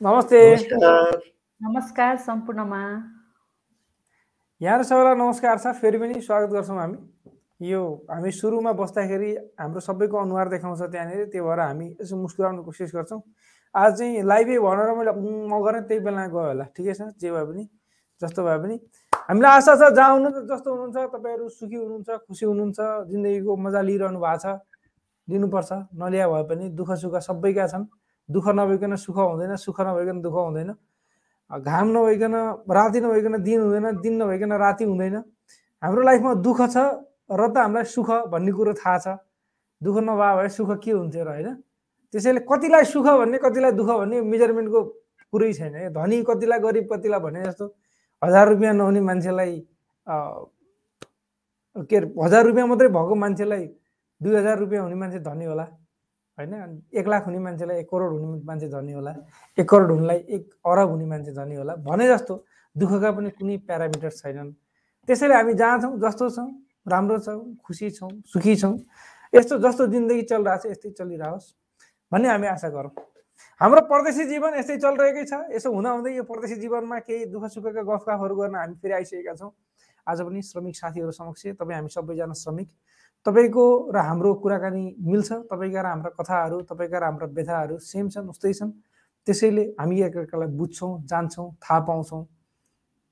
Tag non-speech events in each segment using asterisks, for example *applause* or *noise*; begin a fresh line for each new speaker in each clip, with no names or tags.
नमस्ते
नमस्कार
नमस्कार सम्पूर्णमा
यहाँ सबैलाई नमस्कार छ फेरि पनि स्वागत गर्छौँ हामी यो हामी सुरुमा बस्दाखेरि हाम्रो सबैको अनुहार देखाउँछ त्यहाँनिर त्यो भएर हामी यसो मुस्कुराउने कोसिस गर्छौँ आज चाहिँ लाइभै भनेर मैले म गरेँ त्यही बेला गयो होला ठिकै छ जे भए पनि जस्तो भए पनि हामीलाई आशा छ जहाँ हुनुहुन्छ जस्तो हुनुहुन्छ तपाईँहरू सुखी हुनुहुन्छ खुसी हुनुहुन्छ जिन्दगीको मजा लिइरहनु भएको छ लिनुपर्छ नलिया भए पनि दुःख सुख सबैका छन् दुःख नभइकन सुख हुँदैन सुख नभइकन दुःख हुँदैन। घाम नभइकन राति नभइकन दिन हुँदैन दिन नभइकन राति हुँदैन। हाम्रो लाइफमा दुःख छ र त हामीलाई सुख भन्ने कुरो थाहा छ। दुःख नभए भए सुख के हुन्थ्यो र होइन? त्यसैले कतिलाई सुख भन्ने कतिलाई दुःख भन्ने मेजरमेन्टको कुरै छैन धनी कतिलाई गरिब कतिलाई भने जस्तो हजार रुपियाँ नहुने मान्छेलाई के अरे हजार रुपियाँ मात्रै भएको मान्छेलाई दुई हजार रुपियाँ हुने मान्छे धनी होला। होइन? एक लाख हुने मान्छेलाई एक करोड हुने मान्छे धनी होला एक करोड हुनेलाई एक अरब हुने मान्छे धनी होला भने जस्तो दुःखका पनि कुनै प्यारामिटर छैनन्। त्यसैले हामी जहाँ छौँ जस्तो छौँ राम्रो छौँ खुसी छौँ सुखी छौँ यस्तो जस्तो जिन्दगी चलिरहेको छ यस्तै चलिरहोस् भन्ने हामी आशा गरौँ। हाम्रो परदेशी जीवन यस्तै चलिरहेकै छ। यसो हुँदाहुँदै यो परदेशी जीवनमा केही दुःख सुखका गफगाफहरू गर्न हामी फेरि आइसकेका छौँ। आज पनि श्रमिक साथीहरू समक्ष तपाईँ हामी सबैजना श्रमिक। तपाईँको र हाम्रो कुराकानी मिल्छ तपाईँका र हाम्रा कथाहरू तपाईँका र हाम्रा व्यथाहरू सेम छन् उस्तै छन्। त्यसैले हामी एकअर्कालाई बुझ्छौँ जान्छौँ थाहा पाउँछौँ।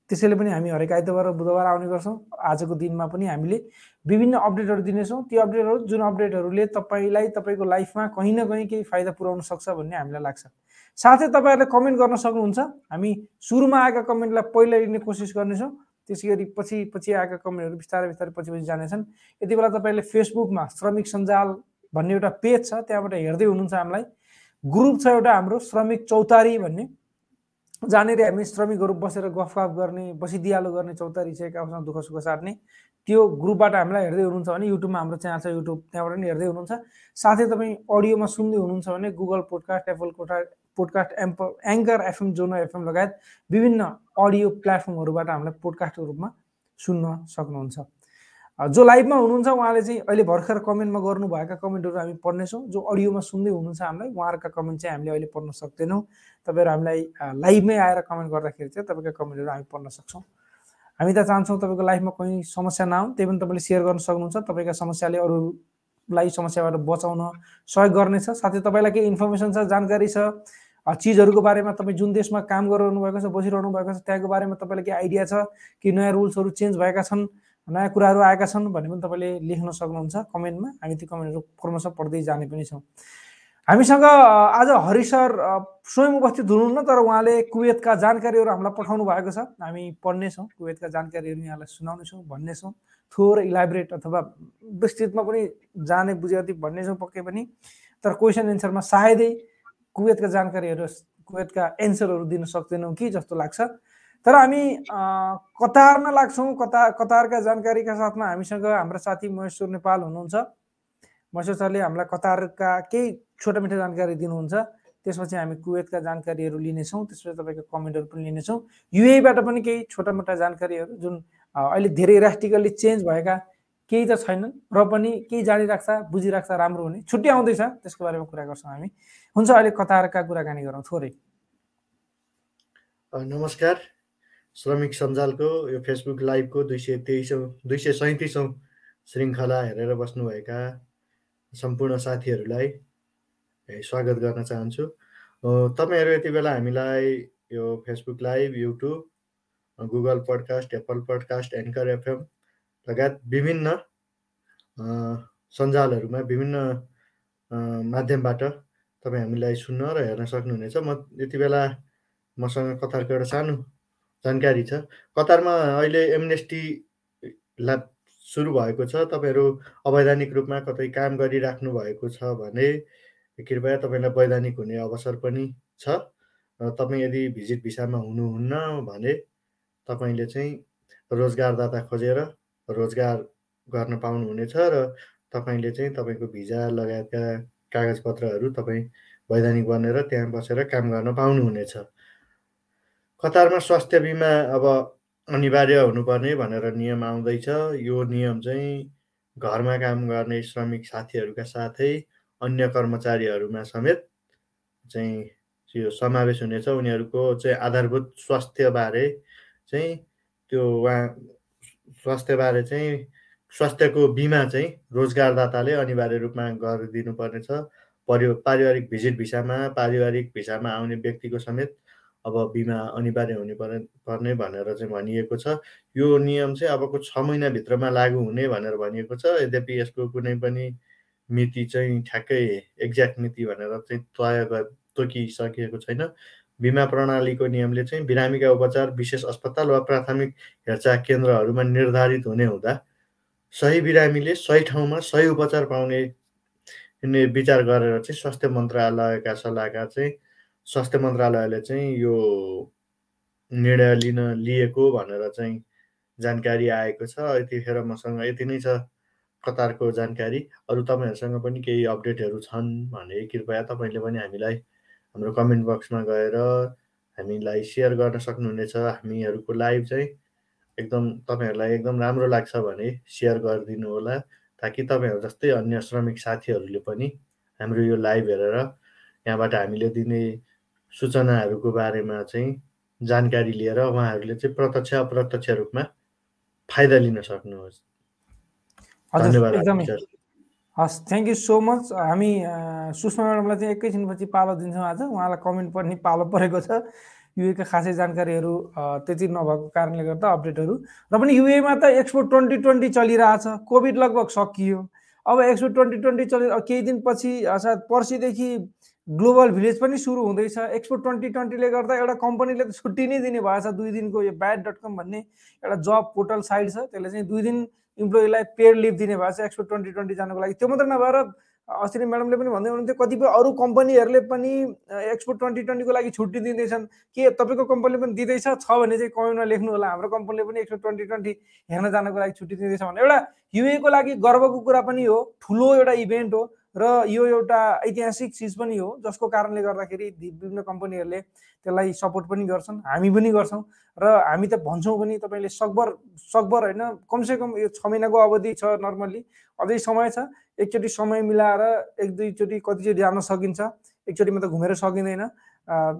त्यसैले पनि हामी हरेक आइतबार र बुधबार आउने गर्छौँ। आजको दिनमा पनि हामीले विभिन्न अपडेटहरू दिनेछौँ। त्यो अपडेटहरू जुन अपडेटहरूले तपाईँलाई तपाईँको लाइफमा कहीँ न कहीँ केही फाइदा पुऱ्याउन सक्छ भन्ने हामीलाई लाग्छ। साथै तपाईँहरूले कमेन्ट गर्न सक्नुहुन्छ। हामी सुरुमा आएका कमेन्टलाई पहिला लिने कोसिस गर्नेछौँ। त्यसै गरी पछि पछि आएका कमेन्टहरू बिस्तारै बिस्तारै पछि पछि जानेछन्। यति बेला तपाईँले फेसबुकमा श्रमिक सञ्जाल भन्ने एउटा पेज छ त्यहाँबाट हेर्दै हुनुहुन्छ हामीलाई। ग्रुप छ एउटा हाम्रो श्रमिक चौतारी भन्ने। जहाँनिर हामी श्रमिकहरू बसेर गफगाफ गर्ने बसिदियालो गर्ने चौतारी छ एकासँग दुःख सुख साट्ने। त्यो ग्रुपबाट हामीलाई हेर्दै हुनुहुन्छ भने युट्युबमा हाम्रो च्यानल छ युट्युब त्यहाँबाट पनि हेर्दै हुनुहुन्छ। साथै तपाईँ अडियोमा सुन्दै हुनुहुन्छ भने गुगल पोडकास्ट एप्पल कोटा पोडकास्ट एम्प एङ्कर एफएम जोनो एफएम लगायत विभिन्न अडियो प्लेटफर्महरूबाट हामीलाई पोडकास्टको रूपमा सुन्न सक्नुहुन्छ। जो लाइभमा हुनुहुन्छ उहाँले चाहिँ अहिले भर्खर कमेन्टमा गर्नुभएका कमेन्टहरू हामी पढ्नेछौँ। जो अडियोमा सुन्दै हुनुहुन्छ हामीलाई उहाँहरूका कमेन्ट चाहिँ हामीले अहिले पढ्न सक्दैनौँ। तपाईँहरू हामीलाई लाइभमै आएर कमेन्ट गर्दाखेरि चाहिँ तपाईँका कमेन्टहरू हामी पढ्न सक्छौँ। हामी त चाहन्छौँ तपाईँको लाइफमा कुनै समस्या नआउँ त्यही पनि तपाईँले सेयर गर्न सक्नुहुन्छ। तपाईँका समस्याले अरूलाई समस्याबाट बचाउन सहयोग गर्नेछ। साथै तपाईँलाई केही इन्फर्मेसन छ जानकारी छ चिजहरूको बारेमा तपाईँ जुन देशमा काम गरिरहनु भएको छ बसिरहनु भएको छ त्यहाँको बारेमा तपाईँलाई केही आइडिया छ कि नयाँ रुल्सहरू चेन्ज भएका छन् नयाँ कुराहरू आएका छन् भने पनि तपाईँले लेख्न सक्नुहुन्छ कमेन्टमा। हामी त्यो कमेन्टहरू क्रमशः पढ्दै जाने पनि छौँ। हामीसँग आज हरि सर स्वयं उपस्थित हुनुहुन्न तर उहाँले कुवेतका जानकारीहरू हामीलाई पठाउनु भएको छ। हामी पढ्नेछौँ कुवेतका जानकारीहरू यहाँलाई सुनाउनेछौँ भन्नेछौँ थोर इलाबरेट अथवा विस्तृतमा पनि जाने बुझे भन्नेछौँ पक्कै पनि। तर क्वेसन एन्सरमा सायदै कुवेतका जानकारीहरू कुवेतका एन्सरहरू दिन सक्दैनौँ कि जस्तो लाग्छ। तर हामी कतारमा लाग्छौँ कतार कतारका जानकारीका साथमा हामीसँग हाम्रा साथी महेश्वर नेपाल हुनुहुन्छ। महेश्वर सरले हामीलाई कतारका केही छोटा मिठा जानकारी दिनुहुन्छ। त्यसपछि हामी कुवेतका जानकारीहरू लिनेछौँ त्यसपछि तपाईँको कमेन्टहरू पनि लिनेछौँ। युएबाट पनि केही छोटा मोटा जानकारीहरू जुन अहिले धेरै राष्ट्रिकल्ली चेन्ज भएका केही त छैनन् र पनि केही जानिराख्छ बुझिराख्छ राम्रो हुने। छुट्टी आउँदैछ त्यसको बारेमा कुरा गर्छौँ हामी। हुन्छ अहिले कतारका कुराकानी गरौँ। थोरै।
नमस्कार। श्रमिक सञ्जालको यो फेसबुक लाइभको दुई सय तेइसौँ दुई सय सैँतिसौँ श्रृङ्खला हेरेर बस्नुभएका सम्पूर्ण साथीहरूलाई स्वागत गर्न चाहन्छु। तपाईँहरू यति बेला हामीलाई यो Facebook live YouTube Google podcast Apple podcast Anchor FM लगायत विभिन्न सञ्जालहरूमा विभिन्न माध्यमबाट तपाईँ हामीलाई सुन्न र हेर्न सक्नुहुनेछ। म यति बेला मसँग कतारको एउटा सानो जानकारी छ। कतारमा अहिले एमनेस्टी ला सुरु भएको छ। तपाईँहरू अवैधानिक रूपमा कतै काम गरिराख्नु भएको छ भने कृपया तपाईँलाई वैधानिक हुने अवसर पनि छ। र तपाईँ यदि भिजिट भिसामा हुनुहुन्न भने तपाईँले चाहिँ रोजगारदाता खोजेर रोजगार गर्न पाउनुहुनेछ र तपाईँले चाहिँ तपाईँको भिजा लगायतका कागजपत्रहरू तपाईँ वैधानिक बनेर त्यहाँ बसेर काम गर्न पाउनुहुनेछ। कतारमा स्वास्थ्य बिमा अब अनिवार्य हुनुपर्ने भनेर नियम आउँदैछ। यो नियम चाहिँ घरमा काम गर्ने श्रमिक साथीहरूका साथै अन्य कर्मचारीहरूमा समेत चाहिँ यो समावेश हुनेछ। उनीहरूको चाहिँ आधारभूत स्वास्थ्यबारे चाहिँ त्यो उहाँ स्वास्थ्यबारे चाहिँ स्वास्थ्यको बिमा चाहिँ रोजगारदाताले अनिवार्य रूपमा गरिदिनु पर्नेछ परि पारिवारिक भिजिट भिसामा पारिवारिक भिसामा आउने व्यक्तिको समेत अब बिमा अनिवार्य हुने पर्ने पर्ने भनेर चाहिँ भनिएको छ। यो नियम चाहिँ अबको छ महिनाभित्रमा लागु हुने भनेर भनिएको छ। यद्यपि यसको कुनै पनि मिति चाहिँ ठ्याक्कै एक्ज्याक्ट मिति भनेर चाहिँ तय तोकिसकेको छैन। बिमा प्रणालीको नियमले चाहिँ बिरामीका उपचार विशेष अस्पताल वा प्राथमिक हेरचाह केन्द्रहरूमा निर्धारित हुने हुँदा सही बिरामीले सही ठाउँमा सही उपचार पाउने विचार गरेर चाहिँ स्वास्थ्य मन्त्रालयका सल्लाहकार चाहिँ स्वास्थ्य मन्त्रालयले चाहिँ यो निर्णय लिन लिएको भनेर चाहिँ जानकारी आएको छ। यतिखेर मसँग यति नै छ कतारको जानकारी। अरू तपाईँहरूसँग पनि केही अपडेटहरू छन् भने कृपया तपाईँले पनि हामीलाई हाम्रो कमेन्ट बक्समा गएर हामीलाई सेयर गर्न सक्नुहुनेछ। हामीहरूको लाइभ चाहिँ एकदम तपाईँहरूलाई एकदम राम्रो लाग्छ भने सेयर गरिदिनु होला ताकि तपाईँहरू जस्तै अन्य श्रमिक साथीहरूले पनि हाम्रो यो लाइभ हेरेर यहाँबाट हामीले दिने सूचनाहरूको बारेमा चाहिँ जानकारी लिएर उहाँहरूले चाहिँ प्रत्यक्ष अप्रत्यक्ष रूपमा फाइदा लिन सक्नुहोस्।
एकदमै। हस् थ्याङ्क यू सो मच हामी सुषमा म्याडमलाई चाहिँ एकैछिनपछि पालो दिन्छौँ आज। उहाँलाई कमेन्ट पनि पालो परेको छ। युएका खासै जानकारीहरू त्यति नभएको कारणले गर्दा अपडेटहरू र पनि युएमा त एक्सपो ट्वेन्टी ट्वेन्टी चलिरहेछ। कोभिड लगभग सकियो। अब एक्सपो ट्वेन्टी ट्वेन्टी चलि केही दिनपछि सायद पर्सिदेखि ग्लोबल भिलेज पनि सुरु हुँदैछ। एक्सपो ट्वेन्टी ट्वेन्टीले गर्दा एउटा कम्पनीले त छुट्टी नै दिने भएछ। दुई दिनको यो ब्याड डट कम भन्ने एउटा जब पोर्टल साइट छ। त्यसले चाहिँ दुई दिन इम्प्लोइलाई पेड लिभ दिने भएको छ एक्सपो ट्वेन्टी ट्वेन्टी जानको लागि। त्यो मात्रै नभएर अस्ति म्याडमले पनि भन्दै हुनुहुन्थ्यो कतिपय अरू कम्पनीहरूले पनि एक्सपो ट्वेन्टी ट्वेन्टीको लागि छुट्टी दिँदैछन्। के तपाईँको कम्पनीले पनि दिँदैछ? छ भने चाहिँ कमेन्टमा लेख्नु होला। हाम्रो कम्पनीले पनि एक्सपो ट्वेन्टी ट्वेन्टी हेर्न जानको लागि छुट्टी दिँदैछ भने एउटा युएको लागि गर्वको कुरा पनि हो। ठुलो एउटा इभेन्ट हो। र यो एउटा ऐतिहासिक चिज पनि हो जसको कारणले गर्दाखेरि विभिन्न कम्पनीहरूले त्यसलाई सपोर्ट पनि गर्छन् हामी पनि गर्छौँ र हामी त भन्छौँ पनि तपाईँले सकभर सकभर होइन कमसेकम यो छ महिनाको अवधि छ नर्मल्ली अझै समय छ एकचोटि समय मिलाएर एक दुईचोटि कतिचोटि जान सकिन्छ एकचोटिमा त घुमेर सकिँदैन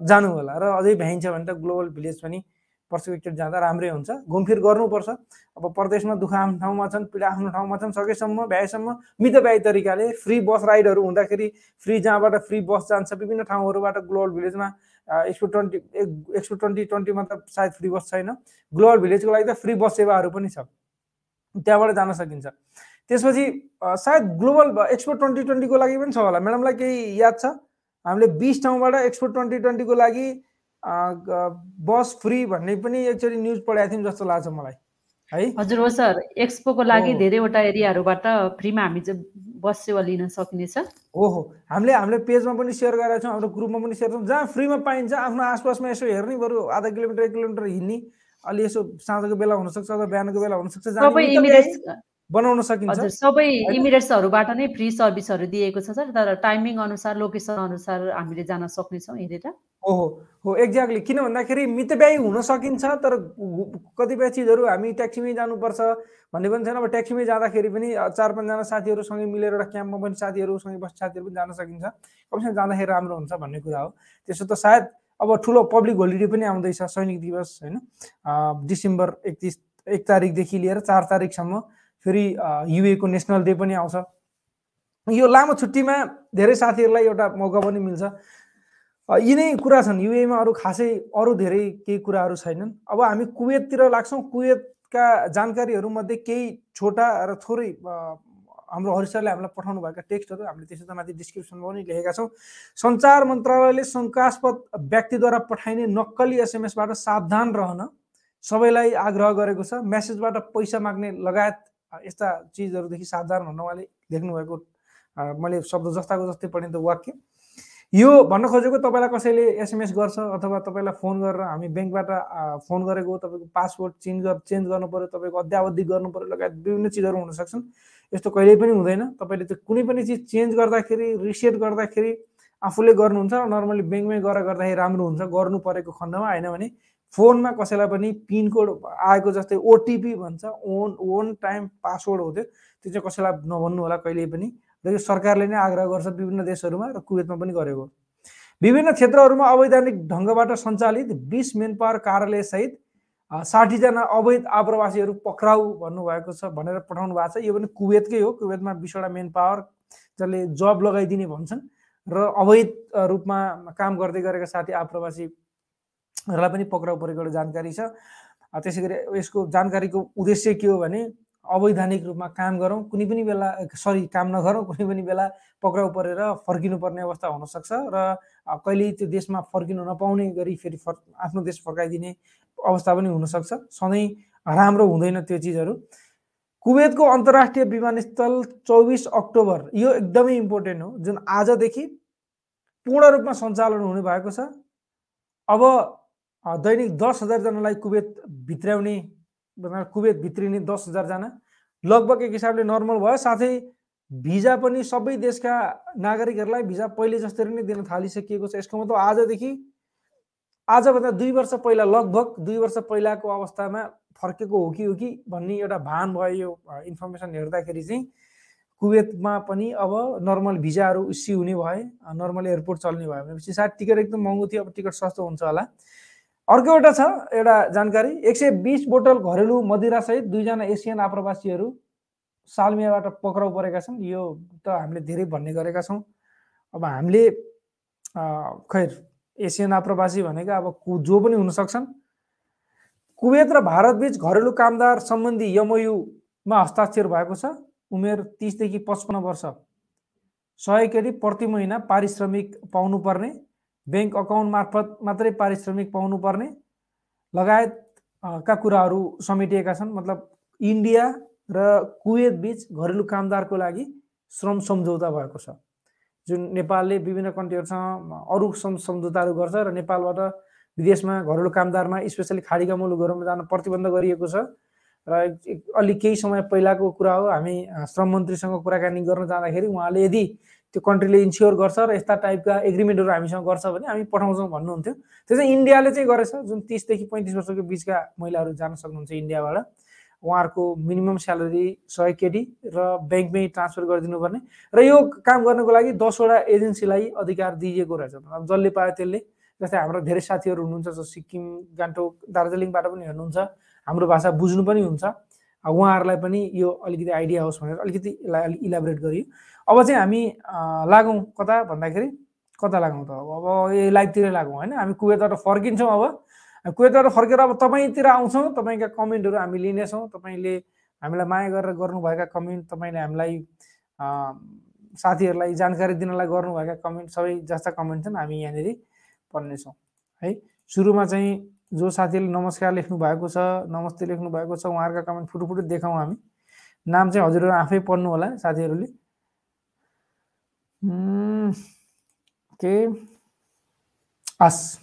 जानु होला र अझै भ्याइन्छ भने त ग्लोबल भिलेज पनि एकचोटि जाँदा राम्रै हुन्छ। घुमफिर गर्नुपर्छ। अब परदेशमा दुःख आफ्नो ठाउँमा छन् पीडा आफ्नो ठाउँमा छन् सकेसम्म भ्याएसम्म मितव्यायी तरिकाले फ्री बस राइडहरू हुँदाखेरि फ्री जहाँबाट फ्री बस जान्छ विभिन्न ठाउँहरूबाट ग्लोबल भिलेजमा एक्सपो ट्वेन्टी एक्सपो ट्वेन्टी ट्वेन्टीमा त सायद फ्री बस छैन। ग्लोबल भिलेजको लागि त फ्री बस सेवाहरू पनि छ। त्यहाँबाट जान सकिन्छ। त्यसपछि सायद ग्लोबल एक्सपो ट्वेन्टी ट्वेन्टीको लागि पनि छ होला। म्याडमलाई केही याद छ? हामीले बिस ठाउँबाट एक्सपो ट्वेन्टी ट्वेन्टीको लागि बस फ्री भन्ने पनि एकचोटि न्युज पढाएको थियौँ जस्तो लाग्छ मलाई है?
हजुर हो सर। एक्सपोको लागि धेरैवटा एरियाहरूबाट फ्रीमा हामी चाहिँ बस सेवा लिन सकिनेछ।
ओहो। हामीले हामीले पेजमा पनि सेयर गरेका छौँ हाम्रो ग्रुपमा पनि सेयर छौँ जहाँ फ्रीमा पाइन्छ आफ्नो आसपासमा यसो हेर्ने बरु आधा किलोमिटर एक किलोमिटर हिँड्ने अलि यसो साँझको बेला हुनसक्छ अथवा बिहानको बेला हुनसक्छ बनाउन सकिन्छ।
सबै इमिरेट्सहरूबाट नै फ्री सर्भिसहरू दिएको छ सर। तर टाइमिङ अनुसार लोकेसन अनुसार हामीले जान सक्नेछौँ हेरेर
ओहो। हो एक्ज्याक्टली किन भन्दाखेरि मितव्ययी हुन सकिन्छ तर कतिपय चिजहरू हामी ट्याक्सीमै जानुपर्छ भन्ने पनि छैन। अब ट्याक्सीमै जाँदाखेरि पनि चार पाँचजना साथीहरूसँगै मिलेर एउटा क्याम्पमा पनि साथीहरूसँगै बस्ने साथीहरू पनि जान सकिन्छ। कमसेकम जाँदाखेरि राम्रो हुन्छ भन्ने कुरा हो। त्यसो त सायद अब ठुलो पब्लिक होलिडे पनि आउँदैछ सैनिक दिवस होइन? डिसेम्बर एकतिस एक तारिकदेखि लिएर चार तारिकसम्म फेरि युएको नेसनल डे पनि आउँछ। यो लामो छुट्टीमा धेरै साथीहरूलाई एउटा मौका पनि मिल्छ। यिनै कुरा छन्। युएमा अरू खासै अरू धेरै केही कुराहरू छैनन्। अब हामी कुवेततिर लाग्छौँ। कुवेतका जानकारीहरू मध्ये केही छोटा र थोरै हाम्रो हरिसरले हामीलाई पठाउनु भएका टेक्स्टहरू हामीले त्यसो त माथि डिस्क्रिप्सनमा पनि लेखेका छौँ। सञ्चार मन्त्रालयले शङ्कास्पद व्यक्तिद्वारा पठाइने नक्कली एसएमएसबाट सावधान रहन सबैलाई आग्रह गरेको छ। मेसेजबाट पैसा माग्ने लगायत यस्ता चिजहरूदेखि सावधान हुन उहाँले लेख्नुभएको मैले शब्द जस्ताको जस्तै पढेँ त वाक्य। यो भन्न खोजेको तपाईँलाई कसैले एसएमएस गर्छ अथवा तपाईँलाई फोन गरेर हामी ब्याङ्कबाट फोन गरेको तपाईँको पासवर्ड चेन्ज गर चेन्ज गर्नु पऱ्यो तपाईँको अध्यावधि गर्नु पऱ्यो लगायत विभिन्न चिजहरू हुन सक्छन्। यस्तो कहिल्यै पनि हुँदैन। तपाईँले त्यो कुनै पनि चिज चेन्ज गर्दाखेरि रिसेट गर्दाखेरि आफूले गर्नुहुन्छ नर्मली ब्याङ्कमै गएर गर्दाखेरि राम्रो हुन्छ गर्नु परेको खण्डमा होइन भने फोनमा कसैलाई पनि पिनकोड आएको जस्तै ओटिपी भन्छ ओन ओन टाइम पासवर्ड हो त्यो। त्यो चाहिँ कसैलाई नभन्नु होला कहिले पनि। र यो सरकारले नै आग्रह गर्छ विभिन्न देशहरूमा र कुवेतमा पनि गरेको। विभिन्न क्षेत्रहरूमा अवैधानिक ढङ्गबाट सञ्चालित बिस मेन पावर कार्यालयसहित साठीजना अवैध आप्रवासीहरू पक्राउ भन्नुभएको छ भनेर पठाउनु भएको छ। यो पनि कुवेतकै हो। कुवेतमा बिसवटा मेन पावर जसले जब लगाइदिने भन्छन् र अवैध रूपमा काम गर्दै गरेका साथी आप्रवासीहरूलाई पनि पक्राउ परेको एउटा जानकारी छ। त्यसै गरी यसको जानकारीको उद्देश्य के हो भने अवैधानिक रूपमा काम गरौँ कुनै पनि बेला सरी काम नगरौँ कुनै पनि बेला पक्राउ परेर फर्किनु पर्ने अवस्था हुनसक्छ र अ, कहिल्यै त्यो देशमा फर्किनु नपाउने गरी फेरि फर् आफ्नो देश फर्काइदिने अवस्था पनि हुनसक्छ। सधैँ राम्रो हुँदैन त्यो चिजहरू। कुवेतको अन्तर्राष्ट्रिय विमानस्थल चौबिस अक्टोबर यो एकदमै इम्पोर्टेन्ट हो जुन आजदेखि पूर्ण रूपमा सञ्चालन हुने भएको छ। अब दैनिक दस हजारजनालाई कुवेत भित्राउने कुवेत भित्रिने दस हजारजना लगभग एक हिसाबले नर्मल भयो। साथै भिजा पनि सबै देशका नागरिकहरूलाई भिजा पहिले जस्तै नै दिन थालिसकिएको छ। यसको मतलब आजदेखि आजभन्दा दुई वर्ष पहिला लगभग दुई वर्ष पहिलाको अवस्थामा फर्केको हो कि हो कि भन्ने एउटा भान भयो यो इन्फर्मेसन हेर्दाखेरि चाहिँ। कुवेतमा पनि अब नर्मल भिजाहरू इस्यु हुने भए नर्मल एयरपोर्ट चल्ने भयो भनेपछि सायद टिकट एकदम महँगो थियो। अब टिकट सस्तो हुन्छ होला। अर्को एउटा छ एउटा जानकारी। एक सय बिस बोतल घरेलु मदिरासहित दुईजना एसियन आप्रवासीहरू सालमियाबाट पक्राउ परेका छन्। यो त हामीले धेरै भन्ने गरेका छौँ। अब हामीले खैर एसियन आप्रवासी भनेको अब कु- जो पनि हुन सक्छन् कुवेत र भारतबीच घरेलु कामदार सम्बन्धी यमयुमा हस्ताक्षर भएको छ। उमेर तिसदेखि पचपन्न वर्ष। सहयोगकारी प्रति महिना पारिश्रमिक पाउनुपर्ने। ब्याङ्क अकाउन्ट मार्फत मात्रै पारिश्रमिक पाउनुपर्ने। लगायत अ, का कुराहरू समेटिएका छन्? मतलब इन्डिया र कुवेत बिच घरेलु कामदारको लागि श्रम सम्झौता भएको छ। जुन नेपालले विभिन्न कन्ट्रीहरूसँग अरू सम् सम्झौताहरू गर्छ र नेपालबाट विदेशमा घरेलु कामदारमा स्पेसली खाडीका मुलुकहरूमा जान प्रतिबन्ध गरिएको छ र एक- एक- अलि केही समय पहिलाको कुरा हो। हामी श्रम मन्त्रीसँग कुराकानी गर्न जाँदाखेरि उहाँले यदि त्यो कन्ट्रीले इन्स्योर गर्छ र यस्ता टाइपका एग्रिमेन्टहरू हामीसँग गर्छ भने हामी पठाउँछौँ भन्नुहुन्थ्यो। त्यो चाहिँ इन्डियाले चाहिँ गरेछ जुन तिसदेखि पैँतिस वर्षको बिचका महिलाहरू जान सक्नुहुन्छ इन्डियाबाट। उहाँहरूको मिनिमम स्यालेरी सय केडी र ब्याङ्कमै ट्रान्सफर गरिदिनु पर्ने र यो काम गर्नको लागि दसवटा एजेन्सीलाई अधिकार दिइएको रहेछ। अब जसले पायो त्यसले। जस्तै हाम्रो धेरै साथीहरू हुनुहुन्छ जो सिक्किम गान्तोक दार्जिलिङबाट पनि हेर्नुहुन्छ। हाम्रो भाषा बुझ्नु पनि हुन्छ। उहाँहरूलाई पनि यो अलिकति आइडिया होस् भनेर अलिकति यसलाई अलिक इलाबोरेट गरियो। अब चाहिँ हामी लागौँ कता भन्दाखेरि कता लागौँ त अब? अब यो लाइभतिरै लागौँ होइन? हामी कुवेतबाट फर्किन्छौँ अब। कुवेतबाट फर्केर अब तपाईँतिर आउँछौँ तपाईँका कमेन्टहरू हामी लिनेछौँ। तपाईँले हामीलाई माया गरेर गर्नुभएका कमेन्ट तपाईँले हामीलाई साथीहरूलाई जानकारी दिनलाई गर्नुभएका कमेन्ट सबै जस्ता कमेन्ट छन् हामी यहाँनिर पढ्नेछौँ है? सुरुमा चाहिँ जो साथीले नमस्कार लेख्नु भएको छ नमस्ते लेख्नु भएको छ उहाँहरूका कमेन्ट फुटु फुटु देखाउँ हामी। नाम चाहिँ हजुरहरू आफै पढ्नु होला साथीहरूले। के हस्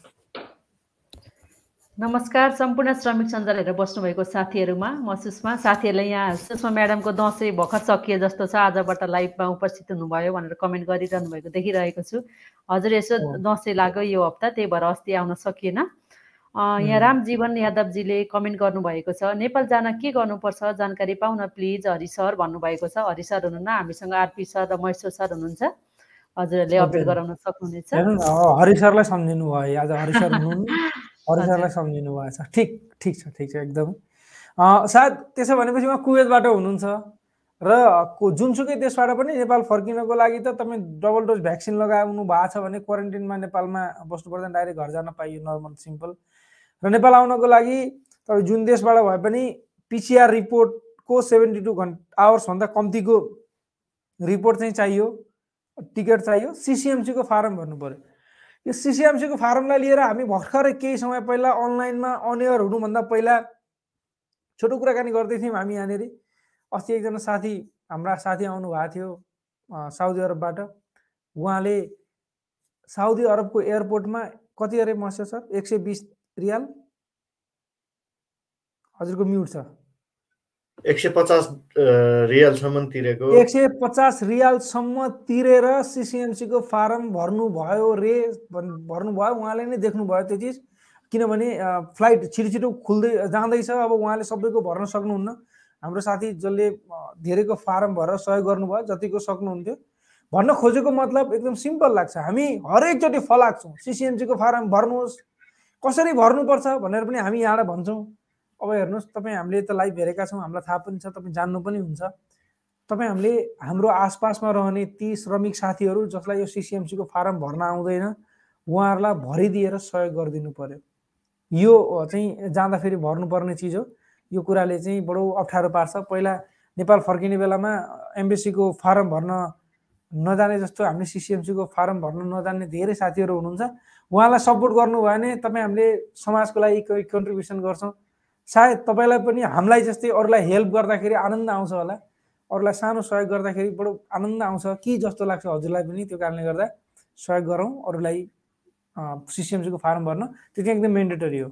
नमस्कार सम्पूर्ण श्रमिक सञ्जाल हेरेर बस्नुभएको साथीहरूमा म सुषमा। साथीहरूले यहाँ सुषमा म्याडमको दसैँ भर्खर सकिए जस्तो छ। आजबाट लाइभमा उपस्थित हुनुभयो भनेर कमेन्ट गरिरहनु भएको देखिरहेको छु। हजुर यसो। दसैँ लाग्यो यो हप्ता त्यही भएर अस्ति आउन सकिएन। यहाँ। रामजीवन यादवजीले कमेन्ट गर्नुभएको छ नेपाल जान के गर्नुपर्छ? जानकारी पाउन प्लिज हरि सर भन्नुभएको छ। हरि सर हुनुहुन्न हामीसँग आरपी सर र महेश्वर सर हुनुहुन्छ। हजुरहरूले अपडेट. गराउन सक्नुहुनेछ।
हरि सरलाई सम्झिनु भयो। आज हरि सर *laughs* हरि। सरलाई सम्झिनु भएछ ठिक ठिक छ ठिक छ एकदम। सायद त्यसो भनेपछि उहाँ कुवेतबाट हुनुहुन्छ र जुनसुकै देशबाट पनि नेपाल फर्किनको लागि त तपाईँ डबल डोज भ्याक्सिन लगाउनु भएको छ भने क्वारेन्टिनमा नेपालमा बस्नु पर्दैन डाइरेक्ट घर जान पाइयो नर्मल सिम्पल। र नेपाल आउनको लागि तपाईँ जुन देशबाट भए पनि पिसिआर रिपोर्टको सेभेन्टी टू घन्टा आवर्सभन्दा कम्तीको रिपोर्ट चाहिँ चाहियो टिकट चाहियो। सिसिएमसीको फारम भर्नु पऱ्यो यो सिसिएमसीको फारमलाई लिएर हामी भर्खरै केही समय पहिला अनलाइनमा अनएयर हुनुभन्दा पहिला छोटो कुराकानी गर्दै थियौँ हामी यहाँनिर। अस्ति एकजना साथी हाम्रा साथी आउनु भएको थियो साउदी अरबबाट। उहाँले साउदी अरबको एयरपोर्टमा कति अरे मस्यो सर? एक सय बिस रियाल? हजुरको म्युट छ।
एक सय पचास रियलसम्म तिरेको।
एक सय पचास रियालसम्म तिरेर सिसिएमसीको फारम भर्नुभयो रे भर्नुभयो उहाँले नै देख्नुभयो त्यो चिज। किनभने फ्लाइट छिटो छिटो खुल्दै जाँदैछ अब उहाँले सबैको भर्न सक्नुहुन्न। हाम्रो साथी जसले धेरैको फारम भरेर सहयोग गर्नुभयो जतिको सक्नुहुन्थ्यो। भन्न खोजेको मतलब एकदम सिम्पल लाग्छ। हामी हरेकचोटि फलाएको छौँ। सिसिएमसीको फारम भर्नुहोस्। कसरी भर्नुपर्छ भनेर पनि हामी यहाँबाट भन्छौँ। अब हेर्नुहोस् तपाईँ हामीले त लाइभ हेरेका छौँ हामीलाई थाहा पनि छ तपाईँ जान्नु पनि हुन्छ। तपाईँ हामीले हाम्रो आसपासमा रहने ती श्रमिक साथीहरू जसलाई यो सिसिएमसीको फारम भर्न आउँदैन उहाँहरूलाई भरिदिएर सहयोग गरिदिनु पर्यो। यो चाहिँ जाँदाखेरि भर्नुपर्ने चिज हो। यो कुराले चाहिँ बडो अप्ठ्यारो पार्छ। पहिला नेपाल फर्किने बेलामा एमबिसीको फारम भर्न नजाने जस्तो हामीले सिसिएमसीको फारम भर्न नजान्ने धेरै साथीहरू हुनुहुन्छ। उहाँलाई सपोर्ट गर्नुभयो भने तपाईँ हामीले समाजको लागि कन्ट्रिब्युसन गर्छौँ। सायद तपाईँलाई पनि हामीलाई जस्तै अरूलाई हेल्प गर्दाखेरि आनन्द आउँछ होला। अरूलाई सानो सहयोग गर्दाखेरि बडो आनन्द आउँछ। कि जस्तो लाग्छ हजुरलाई पनि त्यो कारणले गर्दा सहयोग गरौँ। अरूलाई सिसिएमसीको फारम भर्न। त्यो चाहिँ एकदम मेन्डेटरी हो।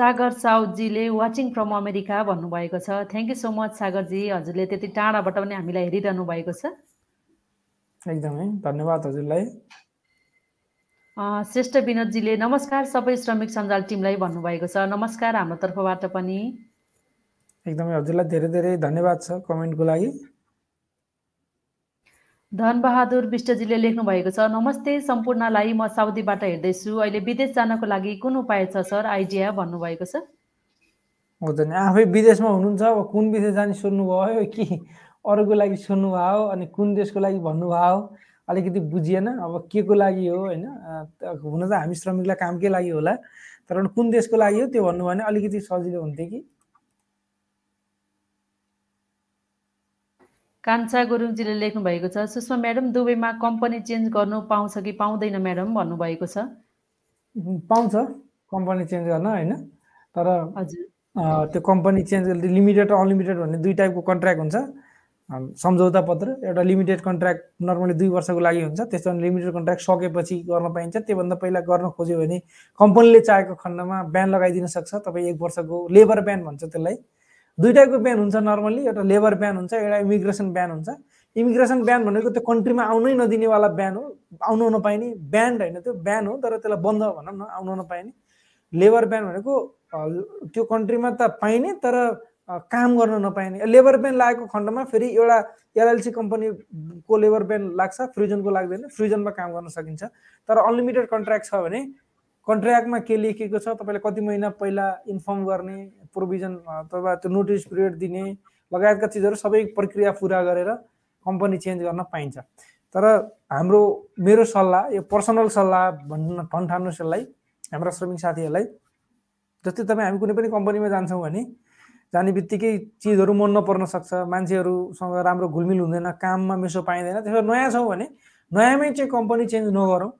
सागर साउदजीले वाचिङ फ्रम अमेरिका भन्नुभएको छ। थ्याङ्क यू सो मच सागरजी। हजुरले त्यति टाढाबाट पनि हामीलाई हेरिरहनु भएको छ।
एकदमै धन्यवाद हजुरलाई।
श्रेष्ठ विनोदजीले नमस्कार सबै श्रमिक सञ्जाल टिमलाई भन्नुभएको छ। नमस्कार हाम्रो तर्फबाट पनि।
एकदमै हजुरलाई धेरै धेरै धन्यवाद छ कमेन्टको लागि।
धनबहादुर विष्टजीले लेख्नु भएको छ नमस्ते सम्पूर्णलाई म साउदीबाट हेर्दैछु। अहिले विदेश जानको लागि कुन उपाय छ सर? आइडिया भन्नुभएको छ?
हुँदैन आफै विदेशमा हुनुहुन्छ अब कुन विदेश जाने सोध्नुभयो कि अरूको लागि सोध्नुभयो अनि कुन देशको लागि भन्नुभयो अलिकति बुझिएन। अब के को लागि हो होइन? हुन त हामी श्रमिकलाई कामकै लागि होला तर कुन देशको लागि हो त्यो भन्नुभयो भने अलिकति सजिलो हुन्थ्यो कि।
कान्छा गुरुङजीले लेख्नु भएको छ सुषमा म्याडम दुबईमा कम्पनी चेन्ज गर्नु पाउँछ कि पाउँदैन म्याडम? भन्नुभएको छ।
पाउँछ कम्पनी चेन्ज गर्न होइन तर
हजुर।
त्यो कम्पनी चेन्ज लिमिटेड र अनलिमिटेड भन्ने दुई टाइपको कन्ट्र्याक्ट हुन्छ। सम्झौता पत्र एउटा लिमिटेड कन्ट्र्याक्ट नर्मली दुई वर्षको लागि हुन्छ त्यसो भने लिमिटेड कन्ट्र्याक्ट सकेपछि गर्न पाइन्छ। त्योभन्दा पहिला गर्न खोज्यो भने कम्पनीले चाहेको खण्डमा ब्यान लगाइदिन सक्छ तपाईँ एक वर्षको लेबर ब्यान भन्छ त्यसलाई। दुई टाइपको ब्यान हुन्छ नर्मल्ली एउटा लेबर ब्यान हुन्छ एउटा इमिग्रेसन ब्यान हुन्छ। इमिग्रेसन ब्यान भनेको त्यो कन्ट्रीमा आउनै नदिनेवाला ब्यान हो। आउनु नपाइने ब्यान्ड होइन त्यो ब्यान हो तर त्यसलाई बन्द भनौँ न आउनु नपाइने। लेबर ब्यान भनेको त्यो कन्ट्रीमा त पाइने तर काम गर्न नपाइने। लेबर ब्यान लागेको खण्डमा फेरि एउटा एलएलसी कम्पनीको लेबर ब्यान लाग्छ फ्रिजनको लाग्दैन फ्रिजनमा काम गर्न सकिन्छ। तर अनलिमिटेड कन्ट्र्याक्ट छ भने कन्ट्र्याक्टमा के लेखिएको छ तपाईँले कति महिना पहिला इन्फर्म गर्ने प्रोभिजन अथवा त्यो नोटिस पिरियड दिने लगायतका चिजहरू सबै प्रक्रिया पुरा गरेर कम्पनी चेन्ज गर्न पाइन्छ। तर हाम्रो मेरो सल्लाह यो पर्सनल सल्लाह भन्न यसलाई हाम्रा श्रमिक साथीहरूलाई जस्तै तपाईँ हामी कुनै पनि कम्पनीमा जान्छौँ भने जाने बित्तिकै चिजहरू मन नपर्न सक्छ मान्छेहरूसँग राम्रो घुलमिल हुँदैन काममा मेसो पाइँदैन त्यसो नयाँ छौँ भने नयाँमै चाहिँ कम्पनी चेन्ज नगरौँ।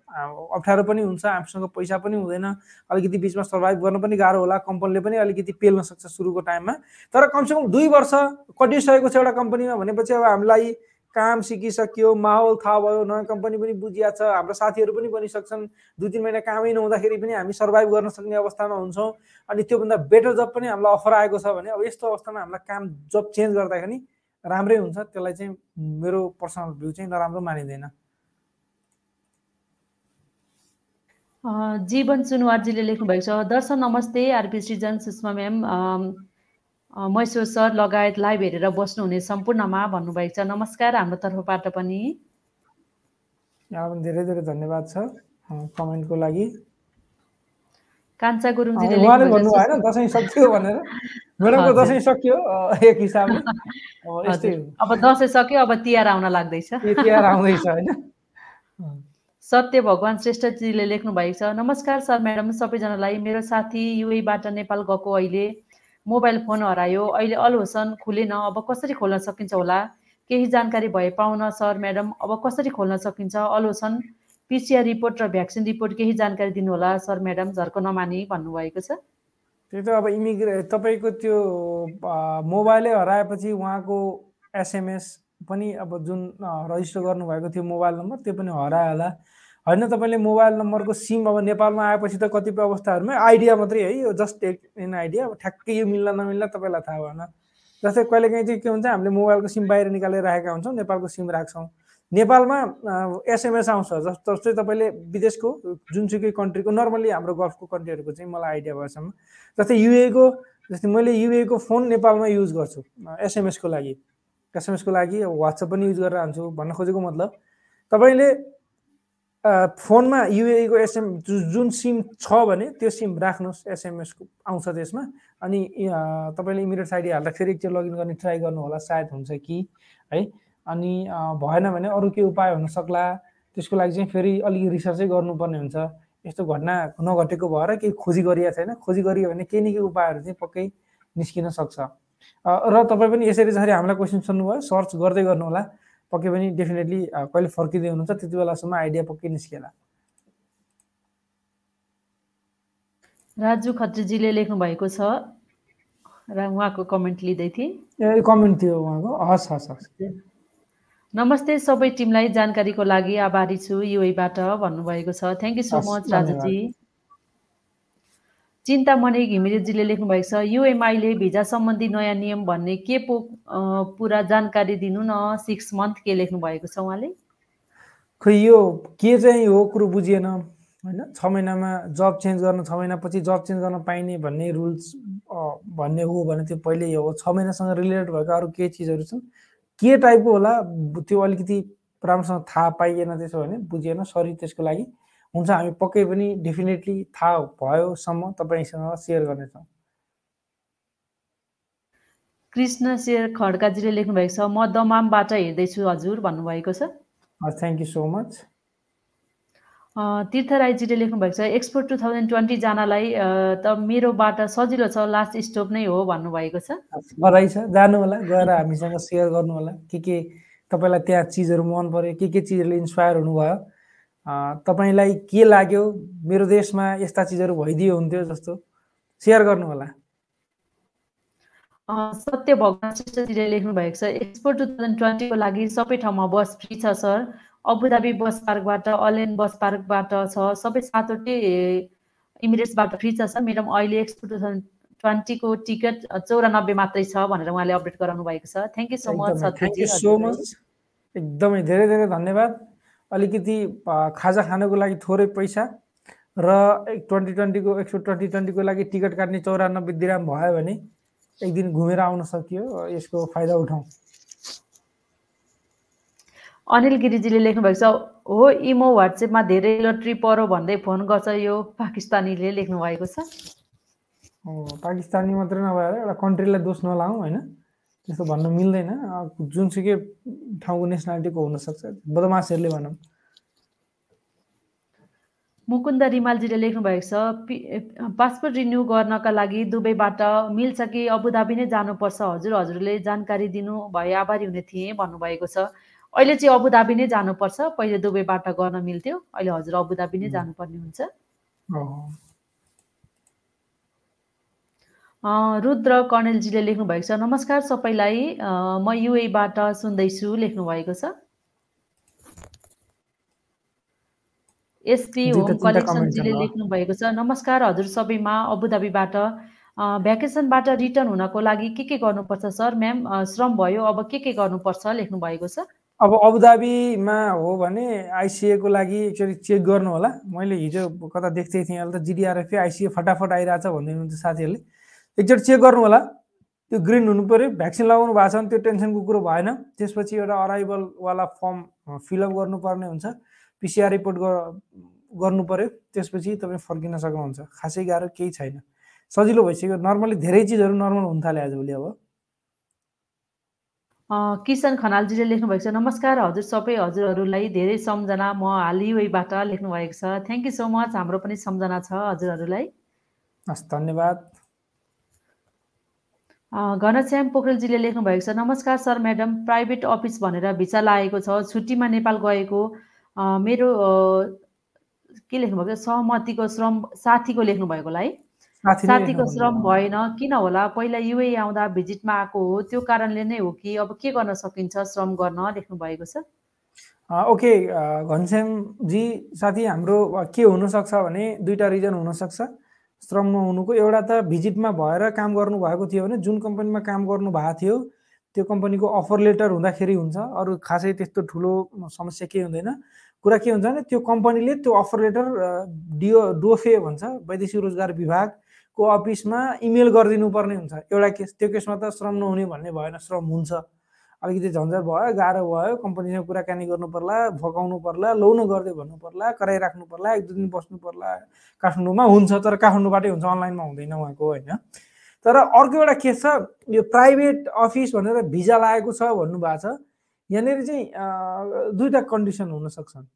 अप्ठ्यारो पनि हुन्छ हामीसँग पैसा पनि हुँदैन अलिकति बिचमा सर्भाइभ गर्न पनि गाह्रो होला कम्पनीले पनि अलिकति पेल्न सक्छ सुरुको टाइममा। तर कमसेकम दुई वर्ष कटिसकेको छ एउटा कम्पनीमा भनेपछि अब हामीलाई काम सिकिसक्यो माहौल थाहा भयो नयाँ कम्पनी पनि बुझिया छ हाम्रो साथीहरू पनि बनिसक्छन्। दुई तिन महिना कामै नहुँदाखेरि पनि हामी सर्भाइभ गर्न सक्ने अवस्थामा हुन्छौँ। अनि त्योभन्दा बेटर जब पनि हामीलाई अफर आएको छ भने अब यस्तो अवस्थामा हामीलाई काम जब चेन्ज गर्दाखेरि राम्रै हुन्छ। त्यसलाई चाहिँ मेरो पर्सनल भ्यू चाहिँ नराम्रो मानिँदैन।
जीवन सुनवारजीले लेख्नुभएको छ दर्शन नमस्ते RP Srijan Sushma ma'am. Mysore sir लगायत लाइभ हेरेर बस्नुहुने सम्पूर्णमा भन्नुभएको छ। नमस्कार हाम्रो तर्फबाट पनि।
धेरै धेरै धन्यवाद छ कमेन्टको लागि।
कान्छा गुरुङजीले
भन्नु दसैँ सक्यो भनेर। दसैँ सक्यो एक हिसाबले। *laughs*
अब दसैँ सक्यो अब तिहार आउन लाग्दैछ।
तिहार आउँदैछ होइन? *laughs*
सत्य भगवान् श्रेष्ठजीले लेख्नु भएको छ। नमस्कार सर म्याडम सबैजनालाई। मेरो साथी युएबाट नेपाल गएको अहिले। मोबाइल फोन हरायो। अहिले अल होसन खुलेन। अब कसरी खोल्न सकिन्छ होला? केही जानकारी भए पाउन सर म्याडम। अब कसरी खोल्न सकिन्छ? अल होसन पिसिआर रिपोर्ट र भ्याक्सिन रिपोर्ट केही जानकारी दिनुहोला सर म्याडम? झर्को नमानी भन्नुभएको छ।
त्यो त अब इमिग्रे तपाईँको त्यो मोबाइलै हराएपछि उहाँको एसएमएस पनि अब जुन रजिस्टर गर्नुभएको थियो मोबाइल नम्बर त्यो पनि हरायो होला होइन तपाईँले मोबाइल नम्बरको सिम अब नेपालमा आएपछि त कतिपय अवस्थाहरूमा आइडिया मात्रै है यो जस्ट टेक इन आइडिया अब ठ्याक्कै यो मिल्ला नमिल्ला तपाईँलाई थाहा भएन। जस्तै कहिलेकाहीँ चाहिँ के हुन्छ हामीले मोबाइलको सिम बाहिर निकालेर राखेका हुन्छौँ नेपालको सिम राख्छौँ। नेपालमा एसएमएस आउँछ जस्तो जस्तै तपाईँले विदेशको जुनसुकै कन्ट्रीको नर्मली हाम्रो गल्फको कन्ट्रीहरूको चाहिँ मलाई आइडिया भएसम्म। जस्तै युएको जस्तै मैले युएको फोन नेपालमा युज गर्छु एसएमएसको लागि। एसएमएसको लागि वाट्सएप पनि युज गरेर हान्छु भन्न खोजेको मतलब। तपाईँले फोनमा युएको एसएम जुन सिम छ भने त्यो सिम राख्नुहोस् एसएमएसको आउँछ त्यसमा। अनि तपाईँले इमिडिएट आइडी हाल्दा फेरि एकचोटि लगइन गर्ने ट्राई गर्नु होला सायद हुन्छ कि है। अनि भएन भने अरू के उपाय हुन सक्ला त्यसको लागि चाहिँ फेरि अलिकति रिसर्चै गर्नुपर्ने हुन्छ। यस्तो घटना नघटेको भएर केही खोजी गरिएको छैन। खोजी गरियो भने केही न केही उपायहरू चाहिँ पक्कै निस्किन सक्छ। र तपाईँ पनि यसरी जसरी हामीलाई क्वेसन सोध्नुभयो सर्च गर्दै गर्नु होला पक्कै पनि डेफिनेटली कहिले फर्किँदै हुनुहुन्छ त्यति बेलासम्म आइडिया पक्कै निस्किएला
राजु खत्रीजीले लेख्नु भएको छ र उहाँको कमेन्ट लिँदै थिएँ।
ए कमेन्ट थियो उहाँको। हस् हस् हस्।
नमस्ते सबै टिमलाई जानकारीको लागि आभारी छु युएबाट भन्नुभएको छ। Thank you so much. Raju ji. Chintamani घिमिरेजीले लेख्नु भएको छ युएमआईले भिजा सम्बन्धी नयाँ नियम भन्ने के पो पुरा जानकारी दिनु न सिक्स मन्थ के लेख्नु भएको छ उहाँले?
खै यो के चाहिँ हो कुरो बुझिएन होइन? छ महिनामा जब चेन्ज गर्न छ महिनापछि जब चेन्ज गर्न पाइने भन्ने रुल्स भन्ने हो भने त्यो पहिल्यै हो। छ महिनासँग रिलेटेड भएका अरू केही चिजहरू छन्। के टाइपको होला त्यो अलिकति राम्रोसँग थाहा पाइएन त्यसो भने बुझिएन सरी त्यसको लागि। हुन्छ हामी पक्कै पनि डेफिनेटली थाहा भयोसम्म तपाईँसँग सेयर गर्नेछौँ।
कृष्ण शेर खड्काजीले लेख्नु भएको छ म दमामबाट हेर्दैछु हजुर भन्नुभएको छ।
Thank you so much
Tirtha राईजीले लेख्नु भएको छ एक्सपोर्ट टु थाउजन्ड ट्वेन्टी जानलाई अ, त मेरोबाट सजिलो छ लास्ट स्टप नै हो भन्नुभएको छ।
बधाई छ जानु होला गएर हामीसँग सेयर गर्नु होला के के तपाईँलाई त्यहाँ चिजहरू मन पर्यो के के चिजहरूले इन्सपायर हुनुभयो। तपाईँलाई के लाग्यो? मेरो देशमा यस्ता चिजहरू भइदियो हुन्थ्यो जस्तो। सेयर गर्नु होला
अ, सत्य भगवान श्रेष्ठजीले लेख्नु भएको छ एक्सपोर्ट टु थाउजन्ड ट्वेन्टीको लागि सबै ठाउँमा बस फ्री छ सर। अबुधाबी बस पार्कबाट अलेन बस पार्कबाट छ। सबै सातवटै इमिरेट्सबाट फ्री छ सर। म्याडम अहिले एक्सपोर्ट टु थाउजन्ड ट्वेन्टीको टिकट चौरानब्बे मात्रै छ भनेर उहाँले अपडेट गराउनु भएको छ thank you so much
thank you
सत्यजी
so. Much एकदमै धेरै धेरै धन्यवाद। अलिकति खाजा खानको लागि थोरै पैसा र ट्वेन्टी ट्वेन्टीको एक्सपो ट्वेन्टी ट्वेन्टीको लागि टिकट काट्ने चौरानब्बे दिराम भयो भने एक दिन घुमेर आउन सकियो यसको फाइदा उठाउँ।
अनिल गिरिजीले लेख्नु भएको छ हो इमो वाट्सएपमा धेरै लट्री परो भन्दै फोन गर्छ यो पाकिस्तानीले लेख्नु भएको छ
पाकिस्तानी मात्रै नभएर एउटा कन्ट्रीलाई दोष नलागौँ होइन? त्यस्तो भन्न मिल्दैन। जुनसुकै ठाउँको नेसनालिटीको हुनसक्छ बदमासहरूले भनौँ।
मुकुन्द रिमालजीले लेख्नु भएको छ पासपोर्ट रिन्यू गर्नका लागि दुबईबाट मिल्छ कि अबुधाबी नै जानुपर्छ। हजुर हजुरले जानकारी दिनु भए आभारी हुने थिएँ भन्नुभएको छ। अहिले चाहिँ अबुधाबी नै जानुपर्छ। पहिले दुबईबाट गर्न मिल्थ्यो। अहिले हजुर अबुधाबी नै। जानुपर्ने हुन्छ। अँ, रुद्र कर्णेलजीले लेख्नु भएको छ। नमस्कार सबैलाई। अँ, म युएबाट सुन्दैछु। लेख्नु भएको छ। एसपी होम कलेक्सनजीले
छन् ल।
लेख्नु भएको छ। नमस्कार हजुर सबैमा अबुधाबीबाट। भ्याकेसनबाट रिटर्न हुनको लागि के के गर्नुपर्छ सर? म्याम श्रम भयो अब के के गर्नुपर्छ? लेख्नु भएको छ।
अब अबुधाबीमा हो भने आइसिएको लागि एकचोटि चेक गर्नु होला मैले हिजो कता देख्दै थिएँ अहिले त जिडिआरएफए आइसिए फटाफट आइरहेछ भन्दै हुनुहुन्छ साथीहरूले। एकचोटि चेक गर्नु होला त्यो ग्रिन हुनु पऱ्यो भ्याक्सिन लगाउनु भएको छ भने त्यो टेन्सनको कुरो भएन त्यसपछि एउटा अराइभलवाला फर्म फिलअप गर्नुपर्ने हुन्छ पिसिआर रिपोर्ट गर्नु पऱ्यो त्यसपछि तपाईँ फर्किन सक्नुहुन्छ खासै गाह्रो केही छैन सजिलो भइसक्यो नर्मली धेरै चिजहरू नर्मल हुन थाल्यो आजभोलि अब
किसन खनालजीले लेख्नु भएको छ नमस्कार हजुर सबै हजुरहरूलाई धेरै सम्झना म हाल युएबाट लेख्नु भएको छ थ्याङ्क यू सो मच हाम्रो पनि सम्झना छ हजुरहरूलाई
हस् धन्यवाद
घनश्याम पोखरेलजीले लेख्नु भएको छ नमस्कार सर म्याडम। प्राइभेट अफिस भनेर भिसा लागेको छ। छुट्टीमा नेपाल गएको मेरो के लेख्नु भएको छ? सहमतिको श्रम साथीको लेख्नु भएको होला है साथीको श्रम। भएन किन होला? पहिला युए आउँदा भिजिटमा आएको हो। त्यो कारणले नै हो कि अब के गर्न सकिन्छ श्रम गर्न? लेख्नु भएको छ
ओके। घनश्यामजी साथी हाम्रो के हुनसक्छ भने दुईवटा रिजन हुनसक्छ। श्रम नहुनुको एउटा त भिजिटमा भएर काम गर्नुभएको थियो भने जुन कम्पनीमा काम गर्नु भएको थियो त्यो कम्पनीको अफर लेटर हुँदाखेरि हुन्छ। अरू खासै त्यस्तो ठुलो समस्या केही हुँदैन। कुरा के हुन्छ भने त्यो कम्पनीले त्यो अफर लेटर डिओ डोफे भन्छ वैदेशिक रोजगार विभागको अफिसमा इमेल गरिदिनु पर्ने हुन्छ। एउटा केस त्यो केसमा त श्रम नहुने भन्ने भएन श्रम हुन्छ। अलिकति झन्झट भयो गाह्रो भयो कम्पनीसँग कुराकानी गर्नु पर्ला फकाउनु पर्ला लौ न गर्दै भन्नु पर्ला कराइराख्नु पर्ला एक दुई दिन बस्नु पर्ला काठमाडौँमा हुन्छ तर काठमाडौँबाटै हुन्छ अनलाइनमा हुँदैन उहाँको होइन? तर अर्को एउटा के छ यो प्राइभेट अफिस भनेर भिजा लागेको छ भन्नुभएको छ। यहाँनिर चाहिँ दुईवटा कन्डिसन हुनसक्छन्।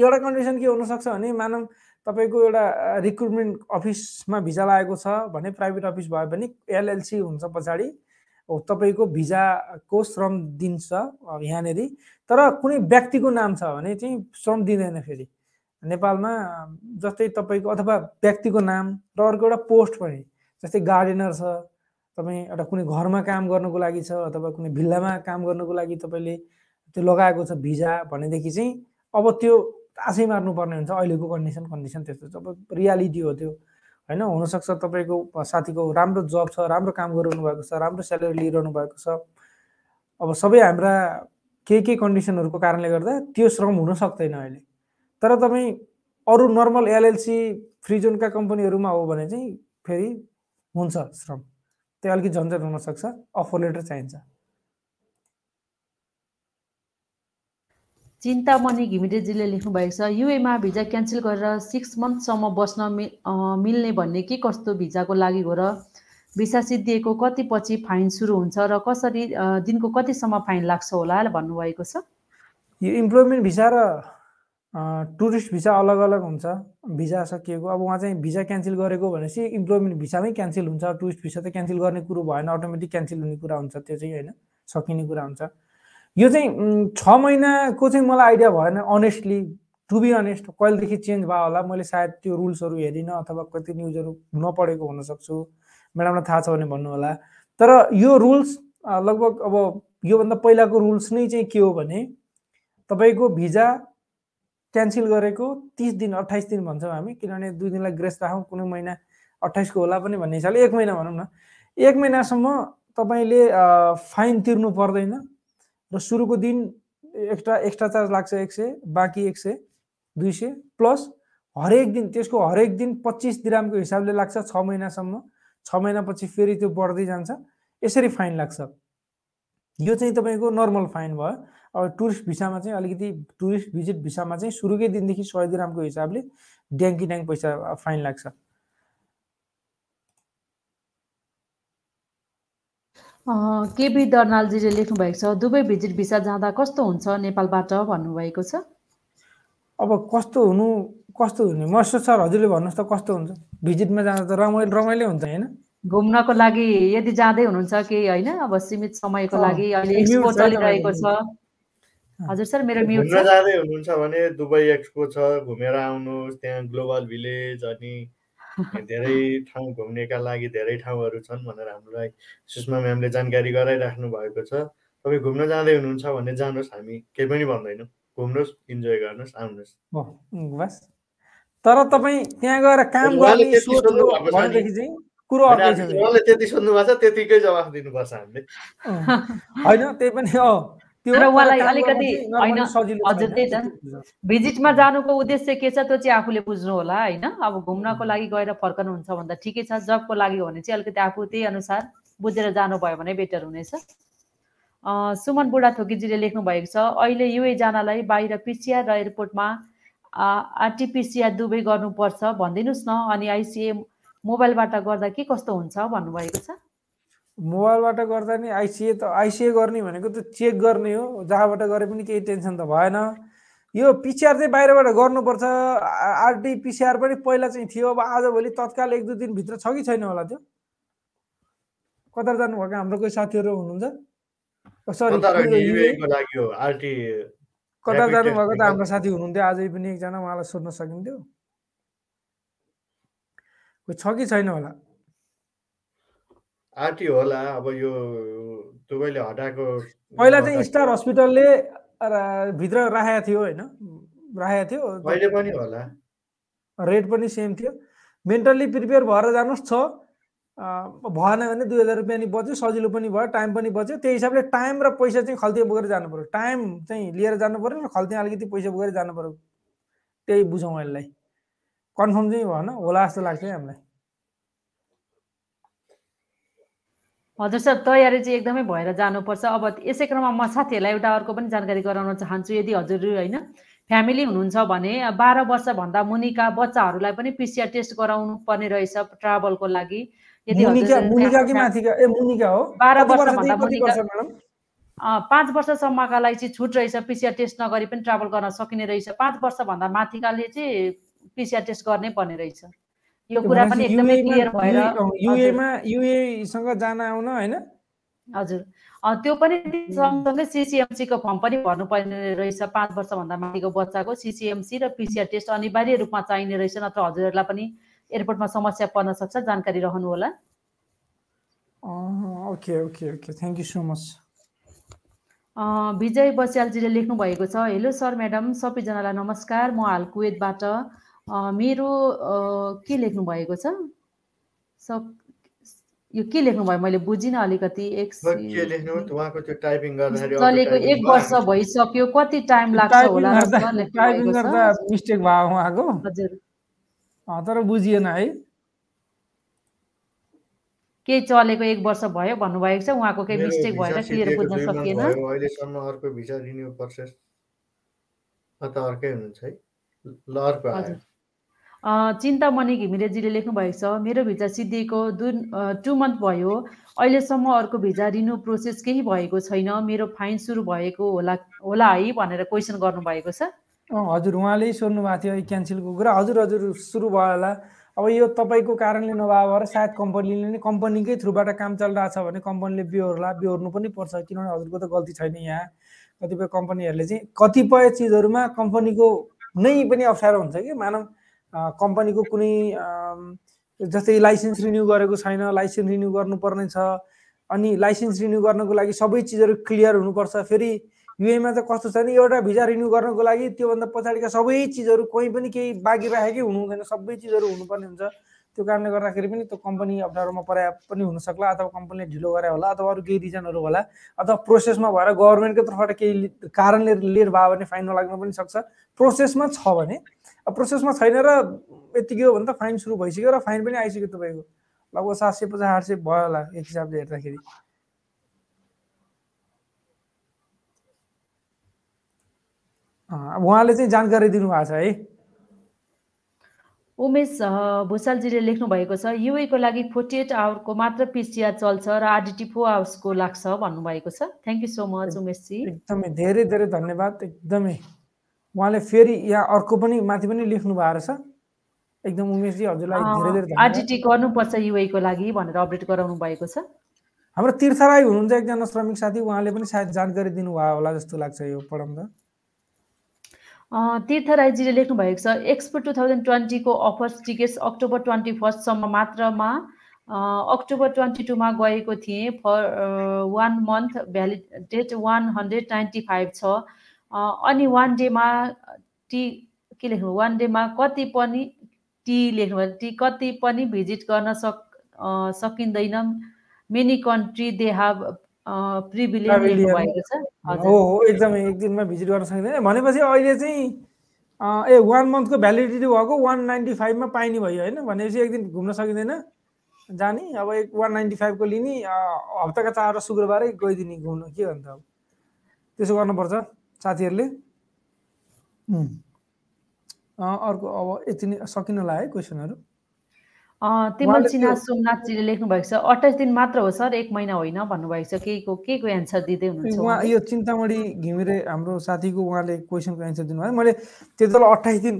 एउटा कन्डिसन के हुनसक्छ भने मानव तपाईँको एउटा रिक्रुटमेन्ट अफिसमा भिजा लागेको छ भने प्राइभेट अफिस भयो भने एलएलसी हुन्छ पछाडि। तपाईँको भिजाको श्रम दिन्छ यहाँनिर। तर कुनै व्यक्तिको नाम छ भने चाहिँ श्रम दिँदैन फेरि। नेपालमा जस्तै तपाईँको अथवा व्यक्तिको नाम र अर्को एउटा पोस्ट पनि जस्तै गार्डेनर छ तपाईँ एउटा कुनै घरमा काम गर्नुको लागि छ अथवा कुनै भिल्लामा काम गर्नुको लागि तपाईँले त्यो लगाएको छ भिजा भनेदेखि चाहिँ अब त्यो आशै मार्नुपर्ने हुन्छ अहिलेको कन्डिसन कन्डिसन त्यस्तो छ। अब रियालिटी हो त्यो। होइन हुनसक्छ तपाईँको साथीको राम्रो जब छ राम्रो काम गरिरहनु भएको छ राम्रो स्यालेरी लिइरहनु भएको छ। अब सबै हाम्रा केही केही कन्डिसनहरूको कारणले गर्दा त्यो श्रम हुन सक्दैन अहिले। तर तपाईँ अरू नर्मल एलएलसी फ्री जोनका कम्पनीहरूमा हो भने चाहिँ फेरि हुन्छ श्रम। त्यो अलिकति झन्झट हुनसक्छ अफर लेटर चाहिन्छ।
चिन्तामणि घिमिरेजीले लेख्नु भएको छ युएमा भिजा क्यान्सल गरेर सिक्स मन्थसम्म बस्न मि मिल्ने भन्ने के कस्तो भिजाको लागि हो र भिसा सिद्धिएको कति पछि फाइन सुरु हुन्छ र कसरी दिनको कतिसम्म फाइन लाग्छ होला भन्नुभएको छ?
यो इम्प्लोइमेन्ट भिसा र टुरिस्ट भिसा अलग अलग हुन्छ। भिजा सकिएको अब उहाँ चाहिँ भिजा क्यान्सल गरेको भनेपछि इम्प्लोइमेन्ट भिसामै क्यान्सल हुन्छ टुरिस्ट भिसा त क्यान्सल गर्ने कुरो भएन अटोमेटिक क्यान्सल हुने कुरा हुन्छ त्यो चाहिँ होइन सकिने कुरा हुन्छ। यो चाहिँ छ महिनाको चाहिँ मलाई आइडिया भएन अनेस्टली टु बी अनेस्ट कहिलेदेखि चेन्ज भयो होला मैले सायद त्यो रुल्सहरू हेरिनँ अथवा कति न्युजहरू नपढेको हुनसक्छु म्याडमलाई थाहा छ भने भन्नु होला। तर यो रुल्स लगभग अब योभन्दा पहिलाको रुल्स नै चाहिँ के हो भने तपाईँको भिजा क्यान्सल गरेको तिस दिन अट्ठाइस दिन भन्छौँ हामी किनभने दुई दिनलाई ग्रेस राखौँ कुनै महिना अट्ठाइसको होला पनि भन्ने हिसाबले एक महिना भनौँ न। एक महिनासम्म तपाईँले फाइन तिर्नु पर्दैन र सुरुको दिन एक्स्ट्रा एक्स्ट्रा चार्ज लाग्छ एक सय बाँकी एक सय दुई सय प्लस हरेक दिन त्यसको हरेक दिन पच्चिस दिरामको हिसाबले लाग्छ छ महिनासम्म। छ महिनापछि फेरि त्यो बढ्दै जान्छ। यसरी फाइन लाग्छ। यो चाहिँ तपाईँको नर्मल फाइन भयो। अब टुरिस्ट भिसामा चाहिँ अलिकति टुरिस्ट भिजिट भिसामा चाहिँ सुरुकै दिनदेखि सय दिरामको हिसाबले ड्याङ्की ड्याङ पैसा फाइन लाग्छ।
केबी दर्नालजीले लेख्नु भएको छ? दुबई भिजिट भिसा जाँदा कस्तो हुन्छ नेपालबाट भन्नुभएको छ?
अब कस्तो हुनु कस्तो हुने? मस्टर सर हजुरले भन्नुहोस् त कस्तो हुन्छ? भिजिटमा जाँदा त रमाइलो रमाइलो हुन्छ होइन?
घुम्नको लागि यदि जाँदै हुनुहुन्छ केही होइन? अब सीमित समयको लागि अहिले एक्सपो चलिरहेको छ। हजुर सर मेरो म्युट
जाँदै हुनुहुन्छ भने दुबई एक्सपो छ घुमेर आउनुहोस् त्यहाँ ग्लोबल भिलेज अनि धेरै ठाउँ घुम्नेका लागि धेरै ठाउँहरू छन् भनेर हामीलाई सुषमा म्यामले जानकारी गराइराख्नु भएको छ। तपाईँ घुम्न जाँदै हुनुहुन्छ भने जानुहोस् हामी केही पनि भन्दैनौँ। घुम्नुहोस् इन्जोय गर्नुहोस् आउनुहोस्।
तर तपाईँ त्यहाँ गएर काम गर्ने
त्यति सोध्नु भएको छ
कुरो
त्यति सोध्नु भएको त्यतिकै जवाफ दिनुपर्छ हामीले।
होइन त्यही पनि
तर उहाँलाई अलिकति होइन, हजुर त्यही त। भिजिटमा जानुको उद्देश्य के छ त्यो चाहिँ आफूले बुझ्नु होला होइन? अब घुम्नको लागि गएर फर्कनुहुन्छ भन्दा ठिकै छ जबको लागि हो भने चाहिँ अलिकति आफू त्यही अनुसार बुझेर जानुभयो भने बेटर हुनेछ। सुमन बुढाथोकीजीले लेख्नु भएको छ अहिले युए जानलाई बाहिर पिसिआर र एयरपोर्टमा आरटिपिसिआर दुवै गर्नुपर्छ भनिदिनुहोस् न अनि आइसिए मोबाइलबाट गर्दा के कस्तो हुन्छ? भन्नुभएको छ।
मोबाइलबाट गर्दा नि आइसिए त आइसिए गर्ने भनेको त चेक गर्ने हो जहाँबाट गरे पनि केही टेन्सन त भएन। यो पिसिआर चाहिँ बाहिरबाट गर्नुपर्छ। आरटी पिसिआर पनि पहिला चाहिँ थियो अब आजभोलि तत्काल एक दुई दिनभित्र छ कि छैन होला त्यो? कतार जानुभएको? हाम्रो कोही साथीहरू हुनुहुन्छ? सरी
कतार
जानुभएको त हाम्रो साथी हुनुहुन्थ्यो आजै पनि एकजना उहाँलाई सोध्न सकिन्थ्यो। कोही छ कि छैन होला?
आरटी होला अब यो दुबईले हटाएको
पहिला चाहिँ स्टार हस्पिटलले भित्र राखेको थियो होइन राखेको थियो
अहिले पनि होला।
रेट पनि सेम थियो। मेन्टल्ली प्रिपेयर भएर जानुहोस् छ। भएन भने दुई हजार रुपियाँ नि बच्यो सजिलो पनि भयो टाइम पनि बच्यो। त्यही हिसाबले टाइम र पैसा चाहिँ खल्तीमा बोकेर जानु पऱ्यो टाइम चाहिँ लिएर जानु पऱ्यो र खल्तीमा अलिकति पैसा बोकेर जानु पऱ्यो त्यही बुझौँ यसलाई कन्फर्म चाहिँ भएन होला जस्तो लाग्छ है हामीलाई।
हजुर सर तयारी चाहिँ एकदमै भएर जानुपर्छ। अब यसै क्रममा म साथीहरूलाई एउटा अर्को पनि जानकारी गराउन चाहन्छु। यदि हजुर होइन फ्यामिली हुनुहुन्छ भने बाह्र वर्षभन्दा मुनिका बच्चाहरूलाई पनि पिसिआर टेस्ट गराउनु पर्ने रहेछ ट्राभलको लागि। यदि बाह्र वर्षभन्दा मुनिका पाँच वर्षसम्मका लागि चाहिँ छुट रहेछ। पिसिआर टेस्ट नगरी पनि ट्राभल गर्न सकिने रहेछ। पाँच वर्षभन्दा माथिकाले चाहिँ पिसिआर टेस्ट गर्नै पर्ने रहेछ। यो कुरा पनि एकदमै क्लियर भएर
युएमा युएसँग जान आउन होइन?
हजुर। त्यो पनि सँगसँगै सिसिएमसीको फर्म पनि भर्नुपर्ने रहेछ पाँच वर्षभन्दा माथिको बच्चाको सिसिएमसी र पिसिआर टेस्ट अनिवार्य रूपमा चाहिने रहेछ नत्र हजुरहरूलाई पनि एयरपोर्टमा समस्या पर्न सक्छ जानकारी रहनु होला
okay okay okay. Thank you so much
Vijay बस्यालजीले लेख्नु भएको छ हेलो सर म्याडम सबैजनालाई नमस्कार। म हाल कुवेतबाट मेरो के लेख्नु भएको छ? सब यो के लेख्नुभयो? मैले बुझिनँ अलिकति एक चलेको एक वर्ष भइसक्यो। कति टाइम लाग्छ होला?
मिस्टेक भयो उहाँको।
हजुर।
अँ, तर बुझिएन है।
केही चलेको एक वर्ष भयो भन्नुभएको छ। उहाँको केही मिस्टेक भएर क्लियर बुझ्न सकिएन।
अहिलेसम्म अर्को भिसा रिन्यू प्रोसेस त अर्कै हुनुहुन्छ है। ल अर्को आयो।
हजुर। चिन्तामणि घिमिरेजीले लेख्नु भएको छ मेरो भिजा सिद्धिएको दुई टु मन्थ भयो। अहिलेसम्म अर्को भिजा रिन्यू प्रोसेस केही भएको छैन। मेरो फाइन सुरु भएको होला होला है भनेर क्वेसन गर्नुभएको छ।
हजुर उहाँले सोध्नु भएको थियो क्यान्सलको कुरा। हजुर हजुर सुरु भयो होला। अब यो तपाईँको कारणले नभए भएर सायद कम्पनीले नै कम्पनीकै थ्रुबाट काम चलिरहेको छ भने कम्पनीले बिहोर्ला बिहोर्नु पनि पर्छ। किनभने हजुरको त गल्ती छैन यहाँ। कतिपय कम्पनीहरूले चाहिँ कतिपय चिजहरूमा कम्पनीको नै पनि अप्ठ्यारो हुन्छ कि? मानव कम्पनीको कुनै जस्तै लाइसेन्स रिन्यू गरेको छैन लाइसेन्स रिन्यू गर्नुपर्ने छ अनि लाइसेन्स रिन्यू गर्नको लागि सबै चिजहरू क्लियर हुनुपर्छ। फेरि युएमा चाहिँ कस्तो छ भने एउटा भिजा रिन्यू गर्नको लागि त्योभन्दा पछाडिका सबै चिजहरू कोही पनि केही बाँकी राखेकै हुनु हुँदैन सबै चिजहरू हुनुपर्ने हुन्छ। त्यो कारणले गर्दाखेरि पनि त्यो कम्पनी अप्ठ्यारोमा परे पनि हुनसक्ला अथवा कम्पनीले ढिलो गरे होला अथवा अरू केही रिजनहरू होला अथवा प्रोसेसमा भएर गभर्मेन्टको तर्फबाट केही कारणले लेट भयो भने फाइन नलाग्न पनि सक्छ। प्रोसेसमा छ भने प्रोसेसमा छैन र यतिकै हो भने त फाइन सुरु भइसक्यो र फाइन पनि आइसक्यो तपाईँको। लगभग सात सय पचास आठ सय भयो होला एक हिसाबले हेर्दाखेरि। उहाँले चाहिँ जानकारी दिनुभएको छ है।
उमेश भुषालजीले लेख्नु भएको छ युएको लागि फोर्टी एट आवरको मात्र पिसिआर चल्छ र आरडिटी फोर आवर्सको लाग्छ भन्नुभएको छ। थ्याङ्क यू सो मच उमेशजी।
एकदमै धेरै धेरै धन्यवाद। एकदमै उहाँले फेरि यहाँ अर्को पनि माथि पनि लेख्नु भएको रहेछ। एकदम उमेशजी हजुरलाई धेरै धेरै
आरडिटी गर्नुपर्छ युएको लागि भनेर अपडेट गराउनु भएको छ।
हाम्रो तीर्थराई हुनुहुन्छ एकजना श्रमिक साथी उहाँले पनि सायद जानकारी दिनुभयो होला जस्तो लाग्छ यो पढाउँदा
तीर्थ राईजीले लेख्नु भएको छ एक्सपो टु थाउजन्ड ट्वेन्टीको अफर्स टिकट्स अक्टोबर ट्वेन्टी फर्स्टसम्म मात्रमा अक्टोबर ट्वेन्टी टूमा गएको थिएँ for one month valid date one hundred ninety five छ। अनि वान डेमा टी के लेख्नु वान डेमा कति पनि टी लेख्नु टी कति पनि भिजिट गर्न सक सकिँदैन मेनी कन्ट्री दे हेभ
एकदमै एक दिनमा भिजिट गर्न सकिँदैन। भनेपछि अहिले चाहिँ ए वान मन्थको भ्यालिडिटी भएको वान नाइन्टी फाइभमा पाइने भयो होइन? भनेपछि एक दिन घुम्न सकिँदैन। जाने अब एक वान नाइन्टी फाइभको लिने हप्ताका चार र शुक्रबारै गइदिने घुम्नु के भन्छ अब? त्यसो गर्नुपर्छ साथीहरूले। अर्को अब यति नै सकिन होला है क्वेसनहरू।
तिमल सिन्हा
त्यो-
सोमनाथजीले लेख्नु भएको छ अट्ठाइस दिन मात्र हो सर एक महिना होइन भन्नुभएको छ केहीको के को एन्सर दिँदै हुनुहुन्छ
उहाँ? यो चिन्तामणी घिमिरे हाम्रो साथीको उहाँले क्वेसनको एन्सर दिनुभयो। मैले त्यति बेला अट्ठाइस दिन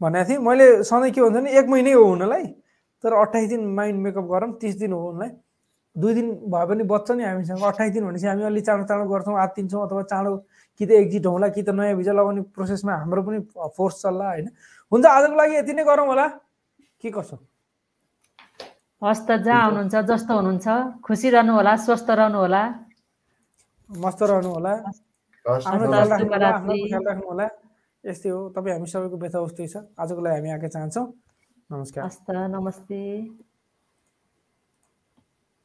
भनेको थिएँ। मैले सधैँ के भन्छ भने एक महिनै हो हुनलाई तर अट्ठाइस दिन माइन्ड मेकअप गरौँ तिस दिन हो हुनलाई दुई दिन भए पनि बच्छ नि हामीसँग। अट्ठाइस दिन भनेपछि हामी अलि चाँडो चाँडो गर्छौँ आत्तिन्छौँ अथवा चाँडो कि त एक्जिट हौँला कि त नयाँ भिजा लगाउने प्रोसेसमा हाम्रो पनि फोर्स चल्ला होइन? हुन्छ आजको लागि यति नै गरौँ होला। के कसो?
हस् त जहाँ आउनुहुन्छ जस्तो हुनुहुन्छ खुसी रहनु होला स्वस्थ रहनु होला
मस्त रहनु होला। यस्तै हो। तपाईँ हामी सबैको व्यथा उस्तै छ। आजको लागि हामी आएका चाहन्छौँ। नमस्कार।
हस् त नमस्ते।